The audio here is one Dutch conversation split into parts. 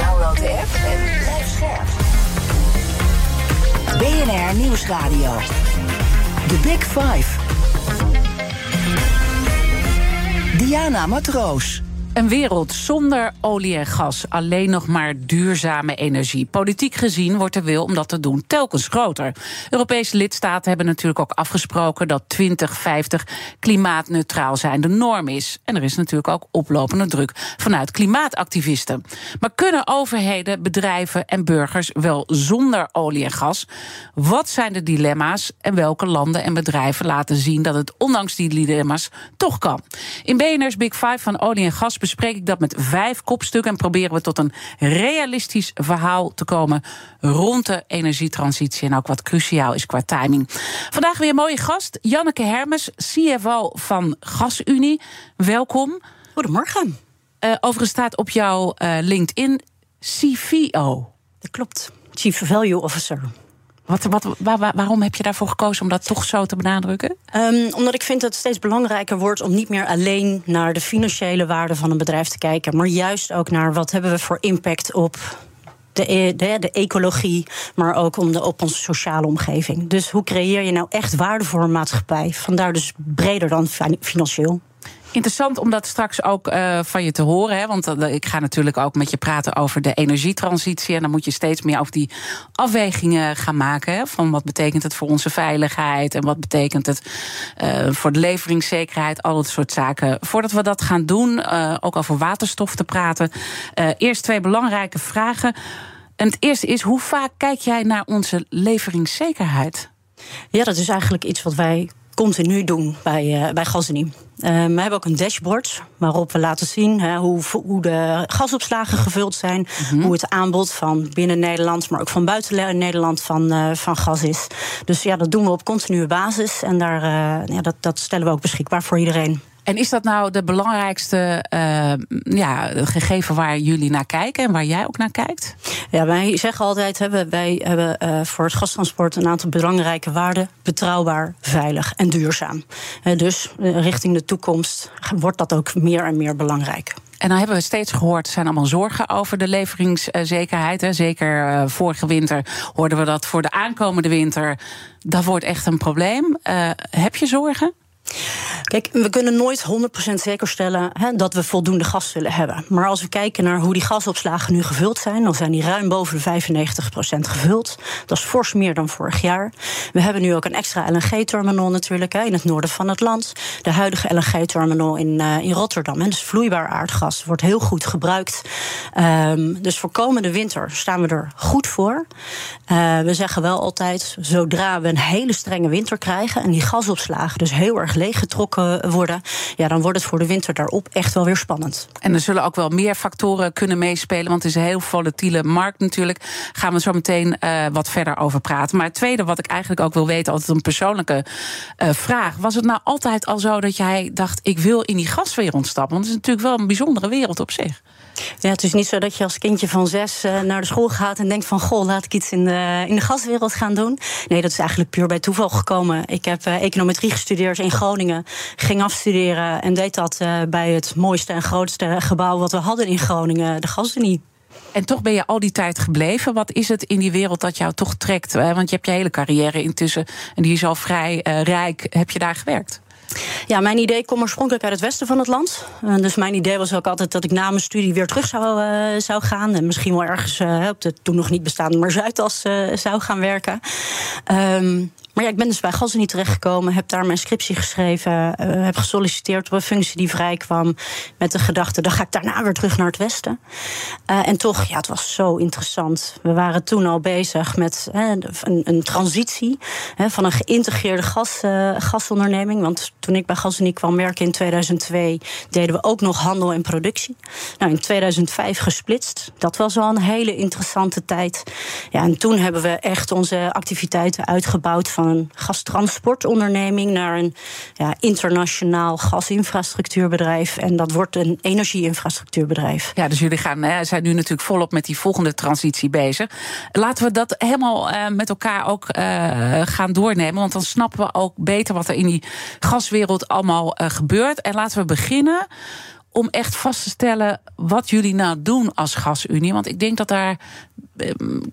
Download de app en blijf scherp. BNR Nieuwsradio. The Big Five. Diana Matroos. Een wereld zonder olie en gas, alleen nog maar duurzame energie. Politiek gezien wordt de wil om dat te doen telkens groter. Europese lidstaten hebben natuurlijk ook afgesproken dat 2050 klimaatneutraal zijn de norm is. En er is natuurlijk ook oplopende druk vanuit klimaatactivisten. Maar kunnen overheden, bedrijven en burgers wel zonder olie en gas? Wat zijn de dilemma's en welke landen en bedrijven laten zien dat het ondanks die dilemma's toch kan? In BNR's Big Five van olie en gas bespreek ik dat met vijf kopstukken en proberen we tot een realistisch verhaal te komen rond de energietransitie en ook wat cruciaal is qua timing. Vandaag weer een mooie gast, Janneke Hermes, CFO van GasUnie. Welkom. Goedemorgen. Uh, overigens staat op jouw uh, LinkedIn CVO. Dat klopt. Chief Value Officer. Waarom heb je daarvoor gekozen om dat toch zo te benadrukken? Um, omdat ik vind dat het steeds belangrijker wordt om niet meer alleen naar de financiële waarde van een bedrijf te kijken, maar juist ook naar wat hebben we voor impact op de, de, de, ecologie, maar ook om de, op onze sociale omgeving. Dus hoe creëer je nou echt waarde voor een maatschappij? Vandaar dus breder dan financieel. Interessant om dat straks ook uh, van je te horen. Hè? Want uh, ik ga natuurlijk ook met je praten over de energietransitie. En dan moet je steeds meer over die afwegingen gaan maken. Hè? Van wat betekent het voor onze veiligheid? En wat betekent het uh, voor de leveringszekerheid? Al dat soort zaken. Voordat we dat gaan doen, ook over waterstof te praten. eerst twee belangrijke vragen. En het eerste is: hoe vaak kijk jij naar onze leveringszekerheid? Ja, dat is eigenlijk iets wat wij continu doen bij, uh, bij Gasunie. Uh, we hebben ook een dashboard waarop we laten zien hè, hoe, hoe de gasopslagen gevuld zijn. Mm-hmm. Hoe het aanbod van binnen Nederland, maar ook van buiten Nederland van, uh, van gas is. Dus ja, dat doen we op continue basis. En daar, ja, dat, dat stellen we ook beschikbaar voor iedereen. En is dat nou de belangrijkste uh, ja, gegeven waar jullie naar kijken en waar jij ook naar kijkt? Ja, wij zeggen altijd: hè, wij hebben uh, voor het gastransport een aantal belangrijke waarden: betrouwbaar, veilig en duurzaam. Uh, dus richting de toekomst wordt dat ook meer en meer belangrijk. En dan hebben we steeds gehoord, er zijn allemaal zorgen over de leveringszekerheid. Zeker vorige winter hoorden we dat voor de aankomende winter. Dat wordt echt een probleem. Heb je zorgen? Kijk, we kunnen nooit 100% zeker stellen hè, dat we voldoende gas zullen hebben. Maar als we kijken naar hoe die gasopslagen nu gevuld zijn, dan zijn die ruim boven de 95% gevuld. Dat is fors meer dan vorig jaar. We hebben nu ook een extra LNG-terminal natuurlijk hè, in het noorden van het land. De huidige LNG-terminal in, uh, in Rotterdam. Hè, dus vloeibaar aardgas wordt heel goed gebruikt. Um, dus voor komende winter staan we er goed voor. Uh, we zeggen wel altijd, zodra we een hele strenge winter krijgen en die gasopslagen dus heel erg leeggetrokken worden, ja, dan wordt het voor de winter daarop echt wel weer spannend. En er zullen ook wel meer factoren kunnen meespelen, want het is een heel volatiele markt natuurlijk. Gaan we zo meteen uh, wat verder over praten. Maar het tweede wat ik eigenlijk ook wil weten, altijd een persoonlijke uh, vraag. Was het nou altijd al zo dat jij dacht, ik wil in die gaswereld stappen? Want het is natuurlijk wel een bijzondere wereld op zich. Ja, het is niet zo dat je als kindje van zes uh, naar de school gaat en denkt van goh, laat ik iets in de, in de gaswereld gaan doen. Nee, dat is eigenlijk puur bij toeval gekomen. Ik heb uh, econometrie gestudeerd in Groningen, ging afstuderen en deed dat uh, bij het mooiste en grootste gebouw wat we hadden in Groningen, de Gasunie. En toch ben je al die tijd gebleven. Wat is het in die wereld dat jou toch trekt? Want je hebt je hele carrière intussen, en die is al vrij rijk, heb je daar gewerkt? Ja, mijn idee komt oorspronkelijk uit het westen van het land. Uh, dus mijn idee was ook altijd dat ik na mijn studie weer terug zou, uh, zou gaan. En misschien wel ergens uh, op de toen nog niet bestaande maar Zuidas zou gaan werken. Um, maar ja, ik ben dus bij GasUnie terechtgekomen, heb daar mijn scriptie geschreven, uh, heb gesolliciteerd op een functie die vrij kwam. Met de gedachte, dan ga ik daarna weer terug naar het Westen. Uh, en toch, ja, het was zo interessant. We waren toen al bezig met een, een, transitie van een geïntegreerde gas, gasonderneming. Want toen ik bij GasUnie kwam werken in 2002, deden we ook nog handel en productie. Nou, in 2005 gesplitst. Dat was al een hele interessante tijd. Ja, en toen hebben we echt onze activiteiten uitgebouwd van een gastransportonderneming naar een ja, internationaal gasinfrastructuurbedrijf. En dat wordt een energieinfrastructuurbedrijf. Ja, dus jullie gaan, hè, zijn nu natuurlijk volop met die volgende transitie bezig. Laten we dat helemaal uh, met elkaar ook uh, gaan doornemen. Want dan snappen we ook beter wat er in die gaswereld allemaal uh, gebeurt. En laten we beginnen om echt vast te stellen wat jullie nou doen als gasunie. Want ik denk dat daar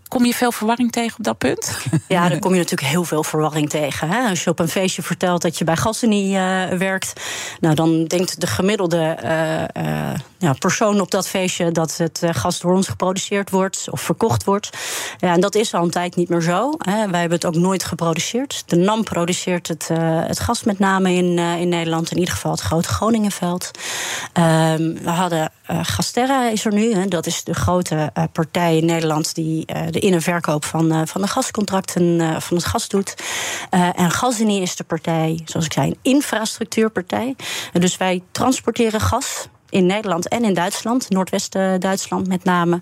kom je veel verwarring tegen op dat punt? Ja, daar kom je natuurlijk heel veel verwarring tegen. Hè? Als je op een feestje vertelt dat je bij GasUnie uh, werkt, nou, dan denkt de gemiddelde uh, ja, persoon op dat feestje dat het gas door ons geproduceerd wordt of verkocht wordt. Ja, en dat is al een tijd niet meer zo. Hè? Wij hebben het ook nooit geproduceerd. De NAM produceert het, het gas met name in, in Nederland, in ieder geval het grote Groningenveld. Ehm, we hadden Gasterra is er nu, hè? dat is de grote partij in Nederland die uh, de in- en verkoop van, uh, van de gascontracten uh, van het gas doet. en Gasunie is de partij, zoals ik zei, een infrastructuurpartij. dus wij transporteren gas in Nederland en in Duitsland, Noordwest-Duitsland met name.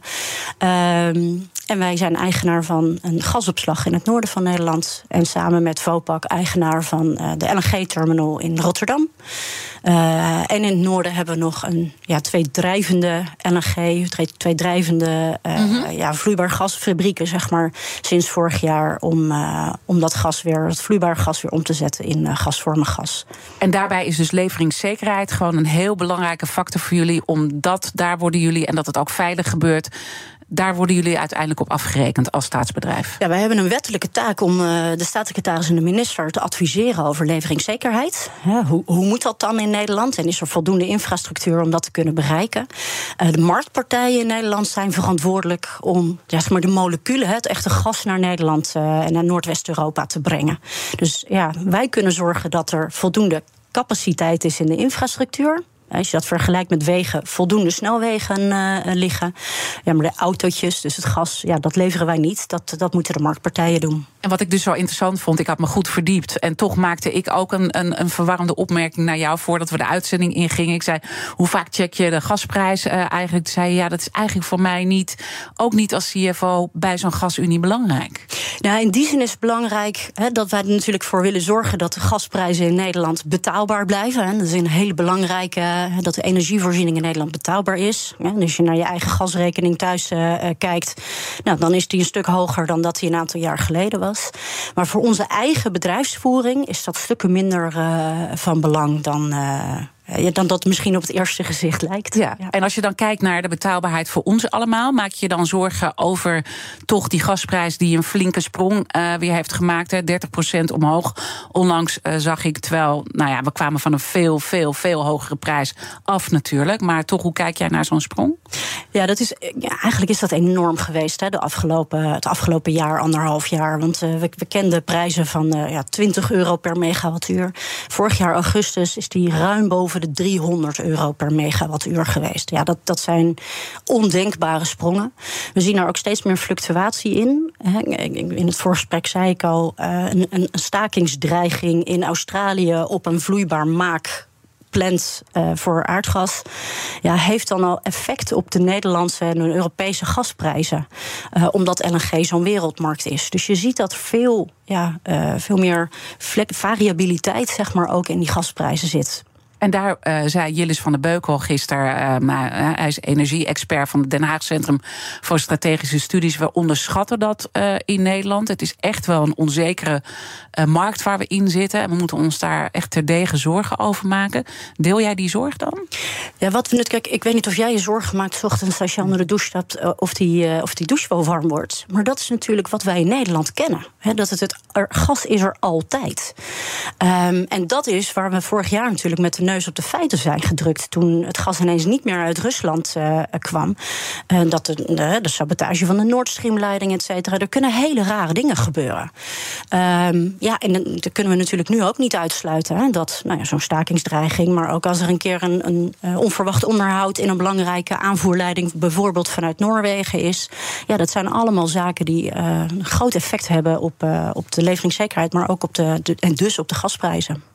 Ehm, en wij zijn eigenaar van een gasopslag in het noorden van Nederland. En samen met Vopak eigenaar van de LNG-terminal in Rotterdam. Uh, en in het noorden hebben we nog een, ja, twee drijvende LNG, twee, twee drijvende uh, mm -hmm. ja, vloeibaar gasfabrieken, zeg maar, sinds vorig jaar. Om, uh, om dat gas weer, dat vloeibaar gas weer om te zetten in gasvormig gas. En daarbij is dus leveringszekerheid gewoon een heel belangrijke factor voor jullie, omdat daar worden jullie en dat het ook veilig gebeurt daar worden jullie uiteindelijk op afgerekend als staatsbedrijf? Ja, wij hebben een wettelijke taak om uh, de staatssecretaris en de minister te adviseren over leveringszekerheid. Hoe, hoe, moet dat dan in Nederland? En is er voldoende infrastructuur om dat te kunnen bereiken? Uh, de marktpartijen in Nederland zijn verantwoordelijk om ja, zeg maar de moleculen, het echte gas naar Nederland uh, en naar Noordwest-Europa te brengen. Dus ja, wij kunnen zorgen dat er voldoende capaciteit is in de infrastructuur. Als je dat vergelijkt met wegen, voldoende snelwegen uh, liggen. Ja, maar de autootjes, dus het gas, ja, dat leveren wij niet. Dat, dat moeten de marktpartijen doen. En wat ik dus zo interessant vond, ik had me goed verdiept. En toch maakte ik ook een, een, een verwarrende opmerking naar jou voordat we de uitzending ingingen. Ik zei: Hoe vaak check je de gasprijs uh, eigenlijk? Zei je: Ja, dat is eigenlijk voor mij niet, ook niet als CFO bij zo'n gasunie belangrijk. Nou, in die zin is het belangrijk hè, dat wij er natuurlijk voor willen zorgen dat de gasprijzen in Nederland betaalbaar blijven. Hè. Dat is een hele belangrijke dat de energievoorziening in Nederland betaalbaar is. En als je naar je eigen gasrekening thuis uh, kijkt, nou, dan is die een stuk hoger dan dat die een aantal jaar geleden was. Maar voor onze eigen bedrijfsvoering is dat stukken minder van belang dan. Uh, ja, dan dat misschien op het eerste gezicht lijkt. Ja. ja. En als je dan kijkt naar de betaalbaarheid voor ons allemaal, maak je dan zorgen over toch die gasprijs die een flinke sprong uh, weer heeft gemaakt, hè, 30% omhoog. Onlangs uh, zag ik, terwijl, nou ja, we kwamen van een veel, veel, veel hogere prijs af natuurlijk. Maar toch, hoe kijk jij naar zo'n sprong? Ja, dat is, ja, eigenlijk is dat enorm geweest hè, de afgelopen, het afgelopen jaar, anderhalf jaar. Want uh, we, we kenden prijzen van ja, 20 euro per megawattuur. Vorig jaar augustus is die ruim boven de 300 euro per megawattuur geweest. Ja, dat, dat zijn ondenkbare sprongen. We zien er ook steeds meer fluctuatie in. In het voorgesprek zei ik al, een, een stakingsdreiging in Australië op een vloeibaar maak plant uh, voor aardgas, ja, heeft dan al effect op de Nederlandse en Europese gasprijzen. Uh, omdat LNG zo'n wereldmarkt is. Dus je ziet dat veel, ja, veel meer variabiliteit zeg maar, ook in die gasprijzen zit. En daar uh, zei Jillis van der Beukel gisteren, maar, uh, hij is energie-expert van het Den Haag Centrum voor Strategische Studies. We onderschatten dat in Nederland. Het is echt wel een onzekere markt waar we in zitten. En we moeten ons daar echt terdege zorgen over maken. Deel jij die zorg dan? Ja, wat we kijk, ik weet niet of jij je zorgen maakt, ochtends als je onder de douche stapt, of die, of die douche wel warm wordt. Maar dat is natuurlijk wat wij in Nederland kennen. Dat het, het gas is er altijd. Um, en dat is waar we vorig jaar natuurlijk met de neus op de feiten zijn gedrukt toen het gas ineens niet meer uit Rusland uh, kwam. Uh, dat de, de, de, sabotage van de Nord Stream-leiding, et cetera. Er kunnen hele rare dingen gebeuren. Uh, ja, en dat kunnen we natuurlijk nu ook niet uitsluiten. Hè, dat nou ja, zo'n stakingsdreiging, maar ook als er een keer een, een onverwacht onderhoud in een belangrijke aanvoerleiding, bijvoorbeeld vanuit Noorwegen, is. Ja, dat zijn allemaal zaken die een groot effect hebben op, op de leveringszekerheid, maar ook op de, en dus op de gasprijzen.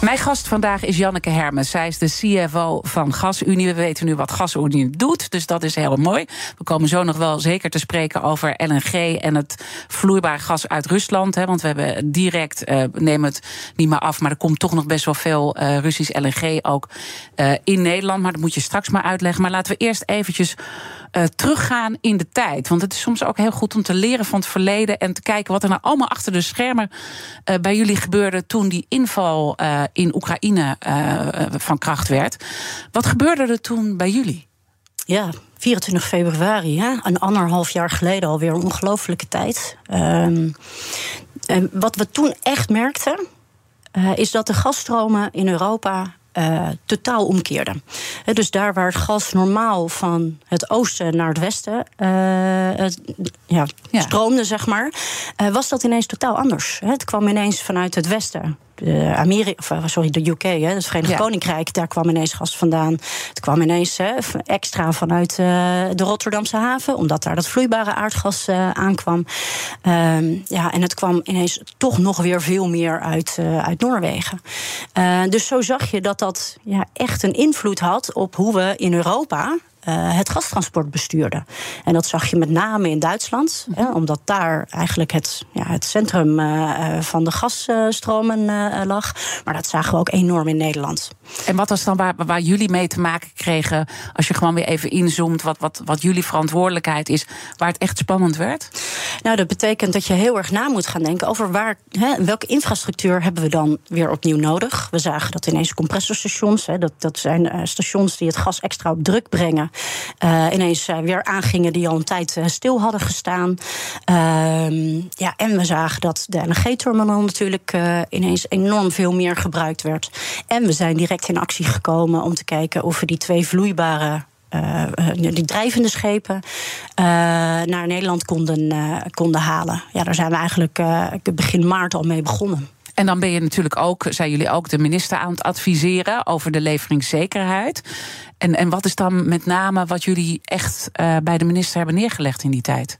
Mijn gast vandaag is Janneke Hermes. Zij is de CFO van GasUnie. We weten nu wat GasUnie doet, dus dat is heel mooi. We komen zo nog wel zeker te spreken over LNG en het vloeibaar gas uit Rusland. Hè, want we hebben direct, uh, neem het niet meer af, maar er komt toch nog best wel veel uh, Russisch LNG ook uh, in Nederland. Maar dat moet je straks maar uitleggen. Maar laten we eerst eventjes teruggaan in de tijd. Want het is soms ook heel goed om te leren van het verleden en te kijken wat er nou allemaal achter de schermen bij jullie gebeurde toen die inval in Oekraïne van kracht werd. Wat gebeurde er toen bij jullie? Ja, 24 februari, hè? een anderhalf jaar geleden alweer, een ongelofelijke tijd. Um, en wat we toen echt merkten, uh, is dat de gasstromen in Europa uh, totaal omkeerde. dus daar waar gas normaal van het oosten naar het westen uh, het, ja, ja. stroomde, zeg maar, uh, was dat ineens totaal anders. Het kwam ineens vanuit het westen Amerika, of, sorry, de UK, hè, het Verenigd ja. Koninkrijk, daar kwam ineens gas vandaan. Het kwam ineens hè, extra vanuit uh, de Rotterdamse haven, omdat daar dat vloeibare aardgas uh, aankwam. Um, ja, en het kwam ineens toch nog weer veel meer uit, uh, uit Noorwegen. dus zo zag je dat dat ja, echt een invloed had op hoe we in Europa het gastransport bestuurde. En dat zag je met name in Duitsland, mm -hmm. hè, omdat daar eigenlijk het, ja, het centrum uh, van de gasstromen lag. Maar dat zagen we ook enorm in Nederland. En wat was dan waar, waar, jullie mee te maken kregen, als je gewoon weer even inzoomt, wat, wat, wat jullie verantwoordelijkheid is, waar het echt spannend werd? Nou, dat betekent dat je heel erg na moet gaan denken over waar, hè, welke infrastructuur hebben we dan weer opnieuw nodig. We zagen dat ineens compressorstations, hè, dat, dat zijn stations die het gas extra op druk brengen. Uh, ineens uh, weer aangingen die al een tijd stil hadden gestaan. ja, en we zagen dat de LNG-terminal natuurlijk ineens enorm veel meer gebruikt werd. En we zijn direct in actie gekomen om te kijken of we die twee vloeibare uh, die drijvende schepen uh, naar Nederland konden, uh, konden halen. Ja, daar zijn we eigenlijk begin maart al mee begonnen. En dan ben je natuurlijk ook, zijn jullie ook de minister aan het adviseren over de leveringszekerheid. En, en wat is dan met name wat jullie echt bij de minister hebben neergelegd in die tijd?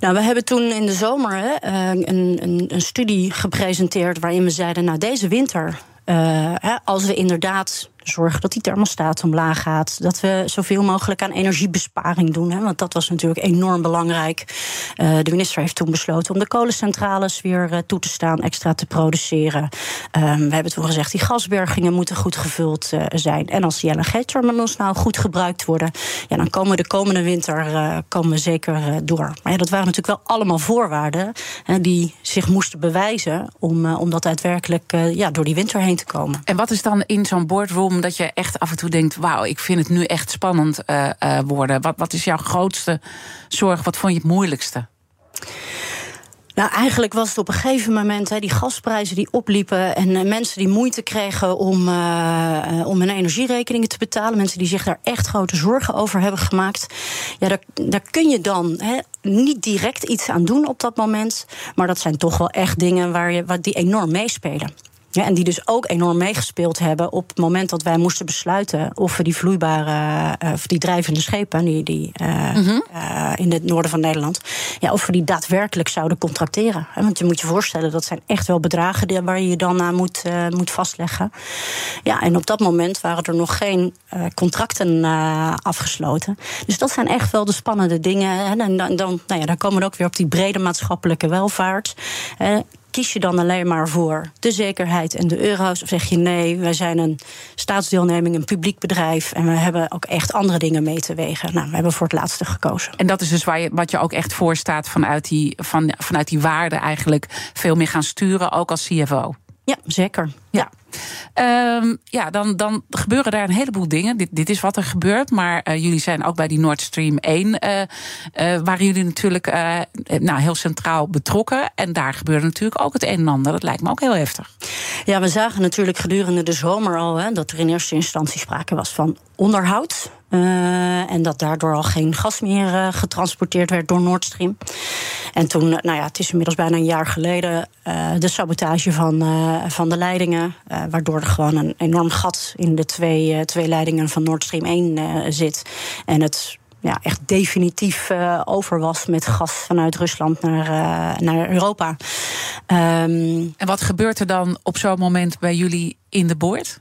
Nou, we hebben toen in de zomer hè, een, een, een studie gepresenteerd waarin we zeiden: Nou, deze winter uh, als we inderdaad zorgen dat die thermostaat omlaag gaat. Dat we zoveel mogelijk aan energiebesparing doen. Hè, want dat was natuurlijk enorm belangrijk. Uh, de minister heeft toen besloten om de kolencentrales weer uh, toe te staan, extra te produceren. Um, we hebben toen gezegd, die gasbergingen moeten goed gevuld uh, zijn. En als die LNG-terminals nou goed gebruikt worden, ja, dan komen we de komende winter komen we zeker door. Maar ja, dat waren natuurlijk wel allemaal voorwaarden hè, die zich moesten bewijzen om, om dat daadwerkelijk ja, door die winter heen te komen. En wat is dan in zo'n boardroom dat je echt af en toe denkt: wauw, ik vind het nu echt spannend uh, uh, worden? Wat, wat is jouw grootste zorg? Wat vond je het moeilijkste? Nou, eigenlijk was het op een gegeven moment die gasprijzen die opliepen en uh, mensen die moeite kregen om, om hun energierekeningen te betalen. Mensen die zich daar echt grote zorgen over hebben gemaakt. Ja, daar, daar kun je dan niet direct iets aan doen op dat moment. Maar dat zijn toch wel echt dingen waar je, waar die enorm meespelen. Ja, en die dus ook enorm meegespeeld hebben op het moment dat wij moesten besluiten of we die vloeibare, uh, of die drijvende schepen, die, die uh, mm -hmm. uh, in het noorden van Nederland, ja, of we die daadwerkelijk zouden contracteren. Want je moet je voorstellen, dat zijn echt wel bedragen waar je je dan aan moet, moet vastleggen. Ja, en op dat moment waren er nog geen contracten afgesloten. Dus dat zijn echt wel de spannende dingen. En dan, dan, nou ja, dan komen we ook weer op die brede maatschappelijke welvaart kies je dan alleen maar voor de zekerheid en de euro's? Of zeg je nee, wij zijn een staatsdeelneming, een publiek bedrijf en we hebben ook echt andere dingen mee te wegen? Nou, we hebben voor het laatste gekozen. En dat is dus waar je, wat je ook echt voor staat vanuit die, van, vanuit die waarde eigenlijk veel meer gaan sturen, ook als CFO. Ja, zeker. Ja. Um, ja, dan, dan gebeuren daar een heleboel dingen. Dit, dit is wat er gebeurt. Maar uh, jullie zijn ook bij die Nord Stream 1. Uh, uh, waren jullie natuurlijk nou, heel centraal betrokken. En daar gebeurde natuurlijk ook het een en ander. Dat lijkt me ook heel heftig. Ja, we zagen natuurlijk gedurende de zomer al hè, dat er in eerste instantie sprake was van onderhoud. Uh, en dat daardoor al geen gas meer uh, getransporteerd werd door Nord Stream. En toen, nou ja, het is inmiddels bijna een jaar geleden, de sabotage van, van de leidingen. waardoor er gewoon een enorm gat in de twee, twee leidingen van Nord Stream 1 zit. En het ja, echt definitief over was met gas vanuit Rusland naar, naar Europa. Um, en wat gebeurt er dan op zo'n moment bij jullie in de boord?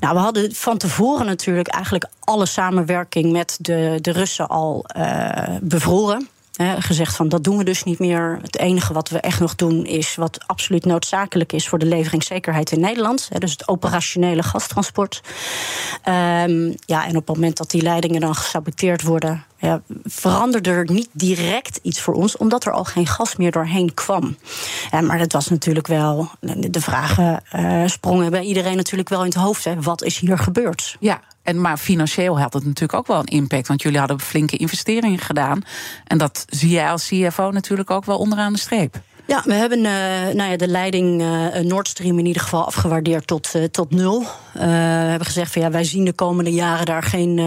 Nou, we hadden van tevoren natuurlijk eigenlijk alle samenwerking met de, de Russen al uh, bevroren gezegd van dat doen we dus niet meer. Het enige wat we echt nog doen is wat absoluut noodzakelijk is voor de leveringszekerheid in Nederland. dus het operationele gastransport. Um, ja, en op het moment dat die leidingen dan gesaboteerd worden, ja, veranderde er niet direct iets voor ons, omdat er al geen gas meer doorheen kwam. Maar het was natuurlijk wel, de vragen uh, sprongen bij iedereen natuurlijk wel in het hoofd. Hè. Wat is hier gebeurd? Ja, en, maar financieel had het natuurlijk ook wel een impact. Want jullie hadden flinke investeringen gedaan. En dat zie jij als CFO natuurlijk ook wel onderaan de streep. Ja, we hebben uh, nou ja, de leiding uh, Nord Stream in ieder geval afgewaardeerd tot, uh, tot nul. we hebben gezegd van ja, wij zien de komende jaren daar geen,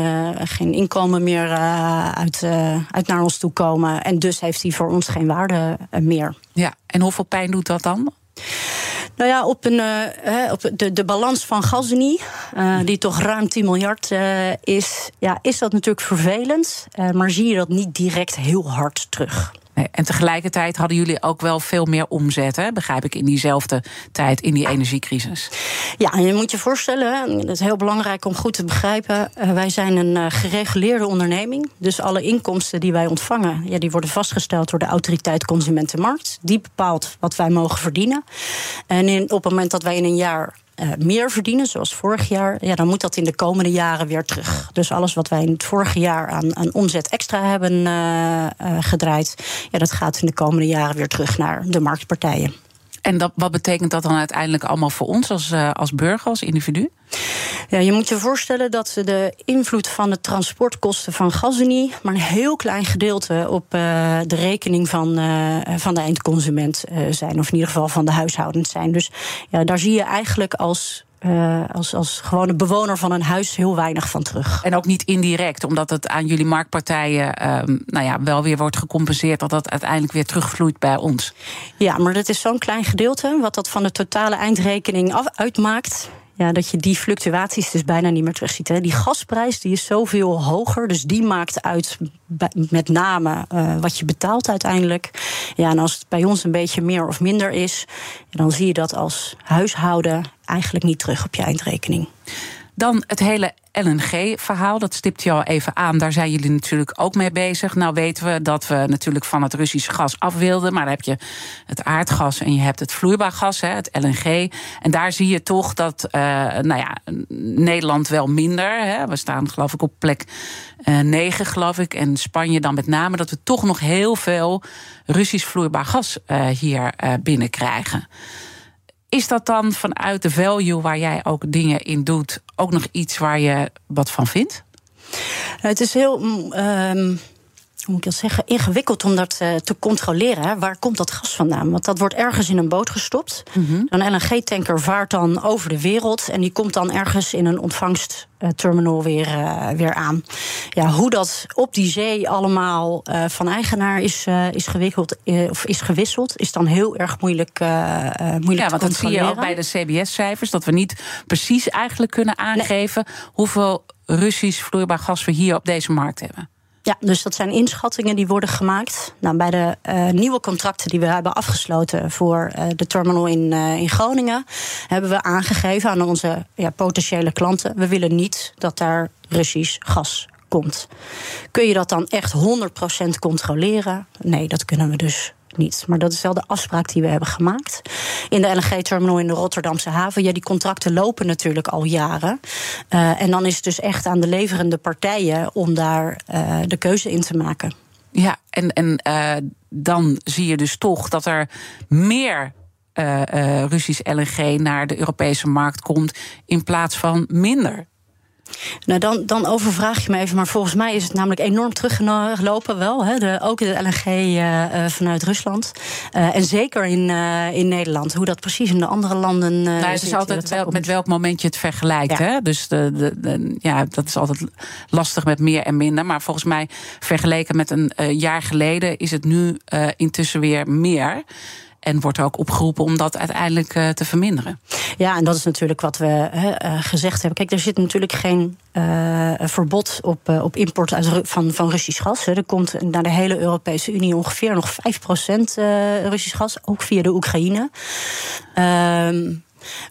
geen inkomen meer uit, uit naar ons toe komen. En dus heeft hij voor ons geen waarde meer. Ja, en hoeveel pijn doet dat dan? Nou ja, op, een, uh, op de, de balans van Gazini, uh, die toch ruim 10 miljard uh, is, ja, is dat natuurlijk vervelend. maar zie je dat niet direct heel hard terug. En tegelijkertijd hadden jullie ook wel veel meer omzet, hè? begrijp ik, in diezelfde tijd, in die energiecrisis. Ja, en je moet je voorstellen, dat is heel belangrijk om goed te begrijpen. Uh, wij zijn een uh, gereguleerde onderneming. Dus alle inkomsten die wij ontvangen, ja, die worden vastgesteld door de autoriteit Consumentenmarkt. Die bepaalt wat wij mogen verdienen. En in, op het moment dat wij in een jaar uh, meer verdienen, zoals vorig jaar, ja, dan moet dat in de komende jaren weer terug. Dus alles wat wij in het vorige jaar aan, aan omzet extra hebben uh, uh, gedraaid, ja, dat gaat in de komende jaren weer terug naar de marktpartijen. En dat, wat betekent dat dan uiteindelijk allemaal voor ons als, als burger, als individu? Ja, je moet je voorstellen dat de invloed van de transportkosten van Gazini maar een heel klein gedeelte op uh, de rekening van, uh, van de eindconsument uh, zijn, of in ieder geval van de huishoudens zijn. Dus ja, daar zie je eigenlijk als uh, als, als gewone bewoner van een huis heel weinig van terug. En ook niet indirect, omdat het aan jullie marktpartijen uh, nou ja, wel weer wordt gecompenseerd, dat dat uiteindelijk weer terugvloeit bij ons. Ja, maar dat is zo'n klein gedeelte, wat dat van de totale eindrekening af, uitmaakt ja, dat je die fluctuaties dus bijna niet meer terugziet. Hè. Die gasprijs die is zoveel hoger, dus die maakt uit met name uh, wat je betaalt uiteindelijk. Ja, en als het bij ons een beetje meer of minder is, dan zie je dat als huishouden eigenlijk niet terug op je eindrekening. Dan het hele LNG-verhaal, dat stipt je al even aan. Daar zijn jullie natuurlijk ook mee bezig. Nou weten we dat we natuurlijk van het Russische gas af wilden. Maar dan heb je het aardgas en je hebt het vloeibaar gas, het LNG. En daar zie je toch dat uh, nou ja, Nederland wel minder. Hè. We staan geloof ik op plek uh, 9, geloof ik. En Spanje dan met name. Dat we toch nog heel veel Russisch vloeibaar gas uh, hier binnenkrijgen. Is dat dan vanuit de value waar jij ook dingen in doet, ook nog iets waar je wat van vindt? Het is heel. Um hoe moet ik dat zeggen, ingewikkeld om dat uh, te controleren. Waar komt dat gas vandaan? Want dat wordt ergens in een boot gestopt. Mm -hmm. Een LNG-tanker vaart dan over de wereld en die komt dan ergens in een ontvangstterminal weer, uh, weer aan. Ja, hoe dat op die zee allemaal uh, van eigenaar is, is, gewikkeld, of is gewisseld, is dan heel erg moeilijk, moeilijk ja, want dat zie je ook bij de CBS-cijfers, dat we niet precies eigenlijk kunnen aangeven nee. hoeveel Russisch vloeibaar gas we hier op deze markt hebben. Ja, dus dat zijn inschattingen die worden gemaakt. Nou, bij de uh, nieuwe contracten die we hebben afgesloten voor uh, de terminal in, uh, in Groningen, hebben we aangegeven aan onze ja, potentiële klanten: we willen niet dat daar Russisch gas komt. Kun je dat dan echt 100% controleren? Nee, dat kunnen we dus niet. Maar dat is wel de afspraak die we hebben gemaakt. In de LNG-terminal in de Rotterdamse haven. Ja, die contracten lopen natuurlijk al jaren. Uh, en dan is het dus echt aan de leverende partijen om daar uh, de keuze in te maken. Ja, en, en uh, dan zie je dus toch dat er meer Russisch LNG naar de Europese markt komt in plaats van minder? Nou, dan, dan overvraag je me even. Maar volgens mij is het namelijk enorm teruggelopen wel. Hè, de, ook de LNG uh, eh, vanuit Rusland. Uh, en zeker in, uh, in Nederland. Hoe dat precies in de andere landen. nou, het is altijd wel, met welk moment je het vergelijkt. Ja. Hè? Dus de, de, de, ja, dat is altijd lastig met meer en minder. Maar volgens mij, vergeleken met een jaar geleden, is het nu intussen weer meer. En wordt er ook opgeroepen om dat uiteindelijk uh, te verminderen. Ja, en dat is natuurlijk wat we uh, gezegd hebben. Kijk, er zit natuurlijk geen uh, verbod op, op import uit, van, van Russisch gas. Er komt naar de hele Europese Unie ongeveer nog 5% Russisch gas, ook via de Oekraïne. Ehm,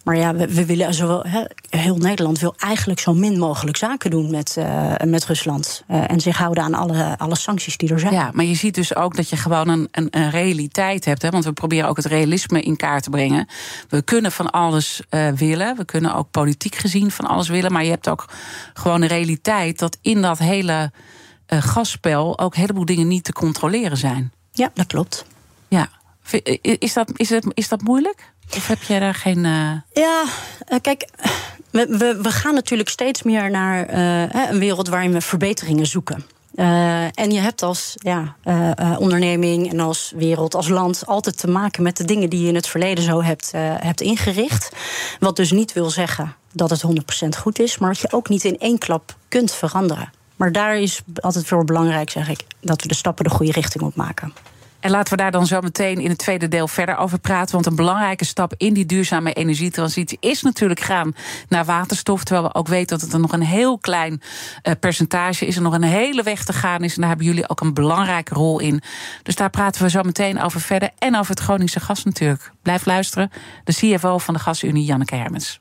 maar ja, we, we willen zowel, heel Nederland wil eigenlijk zo min mogelijk zaken doen met, uh, met Rusland. Uh, en zich houden aan alle, alle sancties die er zijn. Ja, maar je ziet dus ook dat je gewoon een, een, een realiteit hebt. Hè, want we proberen ook het realisme in kaart te brengen. We kunnen van alles uh, willen. We kunnen ook politiek gezien van alles willen. Maar je hebt ook gewoon een realiteit dat in dat hele gasspel ook een heleboel dingen niet te controleren zijn. Ja, dat klopt. Ja. Is dat, is het, is dat moeilijk? Of heb je daar geen. Uh... Ja, uh, kijk. We, we, we, gaan natuurlijk steeds meer naar uh, een wereld waarin we verbeteringen zoeken. en je hebt als ja, onderneming en als wereld, als land altijd te maken met de dingen die je in het verleden zo hebt, hebt ingericht. Wat dus niet wil zeggen dat het 100% goed is, maar dat je ook niet in één klap kunt veranderen. Maar daar is altijd veel belangrijk, zeg ik, dat we de stappen de goede richting op maken. En laten we daar dan zo meteen in het tweede deel verder over praten. Want een belangrijke stap in die duurzame energietransitie is natuurlijk gaan naar waterstof. Terwijl we ook weten dat het er nog een heel klein uh, percentage is. Er nog een hele weg te gaan is. En daar hebben jullie ook een belangrijke rol in. Dus daar praten we zo meteen over verder. En over het Groningse gas natuurlijk. Blijf luisteren. De CFO van de Gasunie, Janneke Hermens.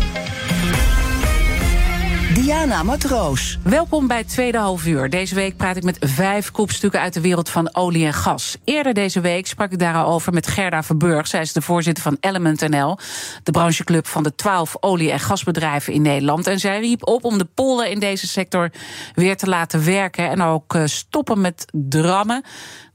Diana Matroos. Welkom bij tweede half uur. Deze week praat ik met vijf kopstukken uit de wereld van olie en gas. Eerder deze week sprak ik daarover met Gerda Verburg. Zij is de voorzitter van Element NL, de brancheclub van de twaalf olie- en gasbedrijven in Nederland. En zij riep op om de polder in deze sector weer te laten werken en ook eh, stoppen met drammen.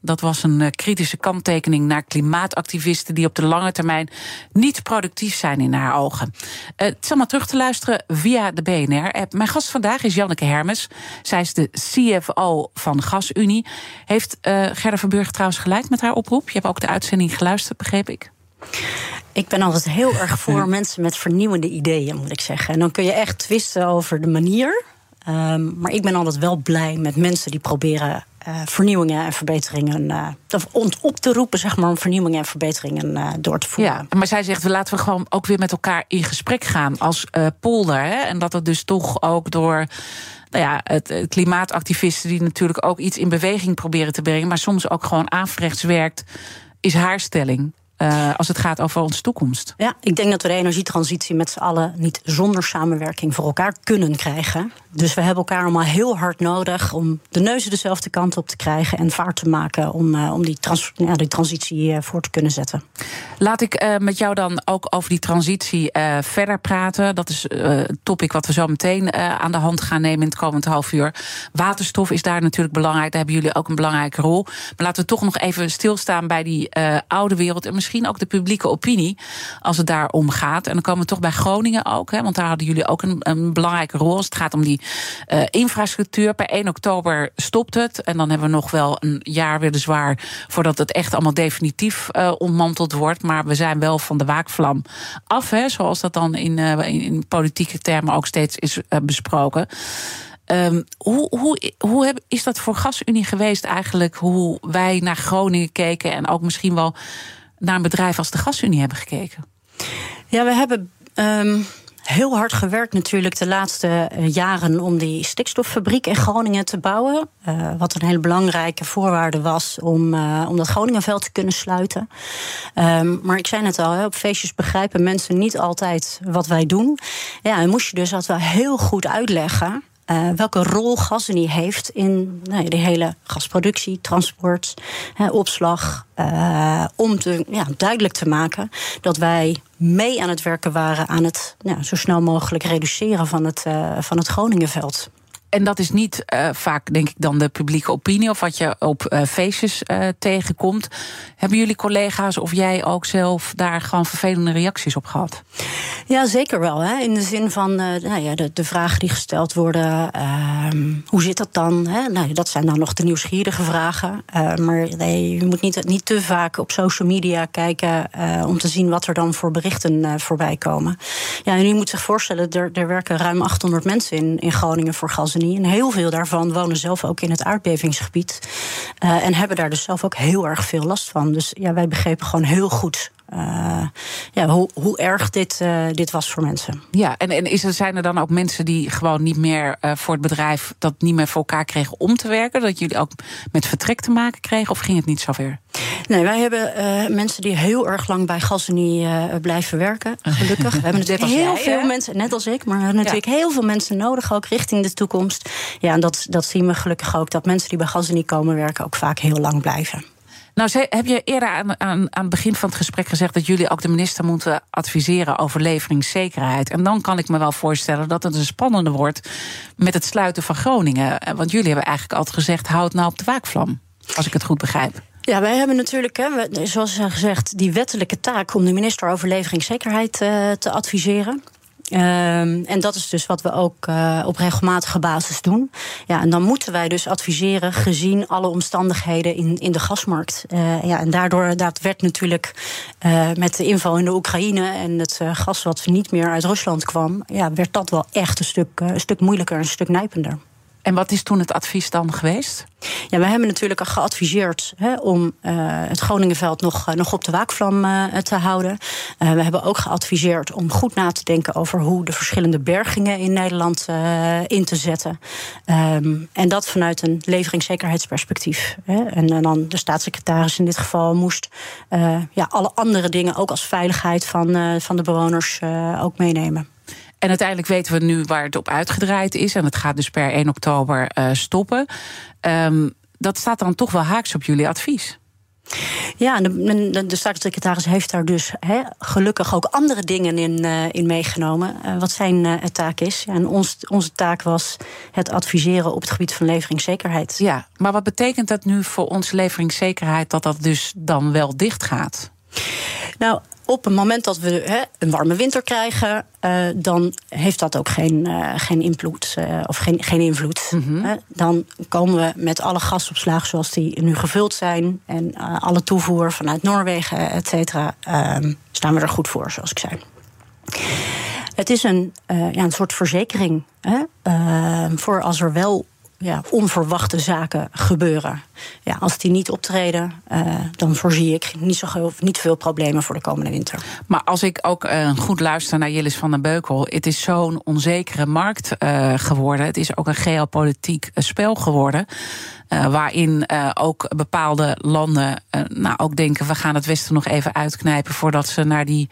Dat was een eh, kritische kanttekening naar klimaatactivisten die op de lange termijn niet productief zijn in haar ogen. Uh, het is allemaal terug te luisteren via de BNR-app. Mijn gast vandaag is Janneke Hermes. Zij is de CFO van GasUnie. Heeft uh, Gerda Verburg trouwens gelijk met haar oproep? Je hebt ook de uitzending geluisterd, begreep ik. Ik ben altijd heel erg voor mensen met vernieuwende ideeën, moet ik zeggen. En dan kun je echt twisten over de manier. Um, maar ik ben altijd wel blij met mensen die proberen uh, vernieuwingen en verbeteringen uh, op te roepen, zeg maar, om vernieuwingen en verbeteringen uh, door te voeren. Ja, maar zij zegt, we laten we gewoon ook weer met elkaar in gesprek gaan als polder. Hè? En dat het dus toch ook door nou ja, het, klimaatactivisten die natuurlijk ook iets in beweging proberen te brengen, maar soms ook gewoon averechts werkt, is haar stelling. Uh, als het gaat over onze toekomst. Ja, ik denk dat we de energietransitie met z'n allen niet zonder samenwerking voor elkaar kunnen krijgen. Dus we hebben elkaar allemaal heel hard nodig om de neuzen dezelfde kant op te krijgen en vaart te maken om, uh, om die, trans ja, die transitie uh, voor te kunnen zetten. Laat ik met jou dan ook over die transitie verder praten. Dat is een topic wat we zo meteen aan de hand gaan nemen in het komend half uur. Waterstof is daar natuurlijk belangrijk. Daar hebben jullie ook een belangrijke rol. Maar laten we toch nog even stilstaan bij die oude wereld. En misschien ook de publieke opinie als het daar om gaat. En dan komen we toch bij Groningen ook, hè, want daar hadden jullie ook een, een belangrijke rol als het gaat om die uh, infrastructuur. Per 1 oktober stopt het. En dan hebben we nog wel een jaar weer zwaar voordat het echt allemaal definitief uh, ontmanteld wordt. Maar we zijn wel van de waakvlam af, hè, zoals dat dan in, uh, in, politieke termen ook steeds is besproken. Um, hoe, hoe, hoe is dat voor GasUnie geweest eigenlijk? Hoe wij naar Groningen keken en ook misschien wel naar een bedrijf als de GasUnie hebben gekeken? Ja, we hebben. Um heel hard gewerkt natuurlijk de laatste eh, jaren om die stikstoffabriek in Groningen te bouwen. Uh, wat een hele belangrijke voorwaarde was om, uh, om dat Groningenveld te kunnen sluiten. Um, maar ik zei net al, op feestjes begrijpen mensen niet altijd wat wij doen. Ja, en moest je dus dat wel heel goed uitleggen. Uh, welke rol Gasunie heeft in nou, de hele gasproductie, transport, hè, opslag. Uh, om te, ja, duidelijk te maken dat wij mee aan het werken waren aan het ja, zo snel mogelijk reduceren van het, uh, van het Groningenveld. En dat is niet uh, vaak, denk ik, dan de publieke opinie of wat je op uh, feestjes uh, tegenkomt. Hebben jullie collega's of jij ook zelf daar gewoon vervelende reacties op gehad? Ja, zeker wel. Hè? In de zin van nou ja, de, de, vragen die gesteld worden. Ehm, hoe zit dat dan? Hè? Nou, dat zijn dan nog de nieuwsgierige vragen. maar nee, je moet niet, niet te vaak op social media kijken om te zien wat er dan voor berichten voorbij komen. Ja, en u moet zich voorstellen, er, er werken ruim 800 mensen in, in Groningen voor gas en heel veel daarvan wonen zelf ook in het aardbevingsgebied. Uh, en hebben daar dus zelf ook heel erg veel last van. Dus ja, wij begrepen gewoon heel goed uh, ja, hoe, hoe erg dit, uh, dit was voor mensen. Ja, en, en is er, zijn er dan ook mensen die gewoon niet meer uh, voor het bedrijf dat niet meer voor elkaar kregen om te werken? Dat jullie ook met vertrek te maken kregen? Of ging het niet zover? Nee, wij hebben mensen die heel erg lang bij Gasunie blijven werken. Gelukkig. We hebben natuurlijk heel jij, veel hè? mensen, net als ik, maar we hebben natuurlijk ja. heel veel mensen nodig ook richting de toekomst. Ja, en dat, dat zien we gelukkig ook. Dat mensen die bij Gasunie komen werken ook vaak heel lang blijven. Nou, heb je eerder aan, aan, aan het begin van het gesprek gezegd dat jullie ook de minister moeten adviseren over leveringszekerheid. En dan kan ik me wel voorstellen dat het een spannende wordt met het sluiten van Groningen. Want jullie hebben eigenlijk altijd gezegd: houd nou op de waakvlam. Als ik het goed begrijp. Ja, wij hebben natuurlijk, hè, zoals gezegd, die wettelijke taak om de minister over leveringszekerheid uh, te adviseren. Um, en dat is dus wat we ook uh, op regelmatige basis doen. Ja, en dan moeten wij dus adviseren gezien alle omstandigheden in, in de gasmarkt. Uh, ja, en daardoor dat werd natuurlijk uh, met de inval in de Oekraïne en het gas wat niet meer uit Rusland kwam, ja, werd dat wel echt een stuk, een stuk moeilijker, een stuk nijpender. En wat is toen het advies dan geweest? Ja, we hebben natuurlijk geadviseerd hè, om uh, het Groningenveld nog, uh, nog op de waakvlam uh, te houden. we hebben ook geadviseerd om goed na te denken over hoe de verschillende bergingen in Nederland in te zetten. Um, en dat vanuit een leveringszekerheidsperspectief. Hè. En, en, dan de staatssecretaris in dit geval moest ja, alle andere dingen, ook als veiligheid van, van de bewoners, ook meenemen. En uiteindelijk weten we nu waar het op uitgedraaid is. En het gaat dus per 1 oktober uh, stoppen. Um, dat staat dan toch wel haaks op jullie advies. Ja, de, de, de staatssecretaris heeft daar dus he, gelukkig ook andere dingen in, uh, in meegenomen. Uh, wat zijn uh, taak is. Ja, en ons, onze taak was het adviseren op het gebied van leveringszekerheid. Ja, maar wat betekent dat nu voor onze leveringszekerheid dat dat dus dan wel dicht gaat? Nou, op het moment dat we hè, een warme winter krijgen, uh, dan heeft dat ook geen, uh, geen invloed. Uh, of geen, geen invloed. Mm -hmm. dan komen we met alle gasopslagen zoals die nu gevuld zijn. En alle toevoer vanuit Noorwegen, et cetera. Ehm, staan we er goed voor, zoals ik zei. Het is een, ja, een soort verzekering hè, ehm, voor als er wel ja, onverwachte zaken gebeuren. Ja, als die niet optreden, uh, dan voorzie ik niet, zo, niet veel problemen voor de komende winter. Maar als ik ook uh, goed luister naar Jillis van den Beukel, het is zo'n onzekere markt uh, geworden. Het is ook een geopolitiek spel geworden. waarin ook bepaalde landen nou, ook denken: we gaan het Westen nog even uitknijpen voordat ze naar die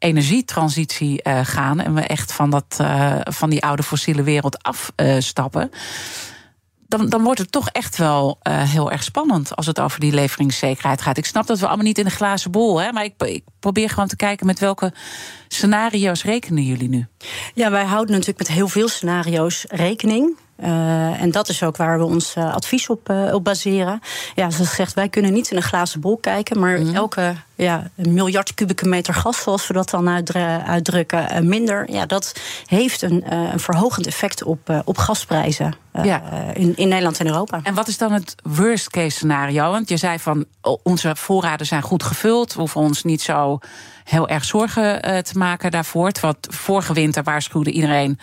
energietransitie uh, gaan en we echt van, dat, uh, van die oude fossiele wereld afstappen. Uh, dan, dan wordt het toch echt wel heel erg spannend als het over die leveringszekerheid gaat. Ik snap dat we allemaal niet in de glazen bol, hè, maar ik, ik probeer gewoon te kijken met welke scenario's rekenen jullie nu? Ja, wij houden natuurlijk met heel veel scenario's rekening. Uh, en dat is ook waar we ons uh, advies op, uh, op baseren. Ja, zoals gezegd, wij kunnen niet in een glazen bol kijken, maar mm -hmm. elke ja, miljard kubieke meter gas, zoals we dat dan uitdrukken, minder. Ja, dat heeft een, een verhogend effect op, op gasprijzen ja. in, in Nederland en Europa. En wat is dan het worst case scenario? Want je zei van onze voorraden zijn goed gevuld, we hoeven ons niet zo heel erg zorgen te maken daarvoor. Want vorige winter waarschuwde iedereen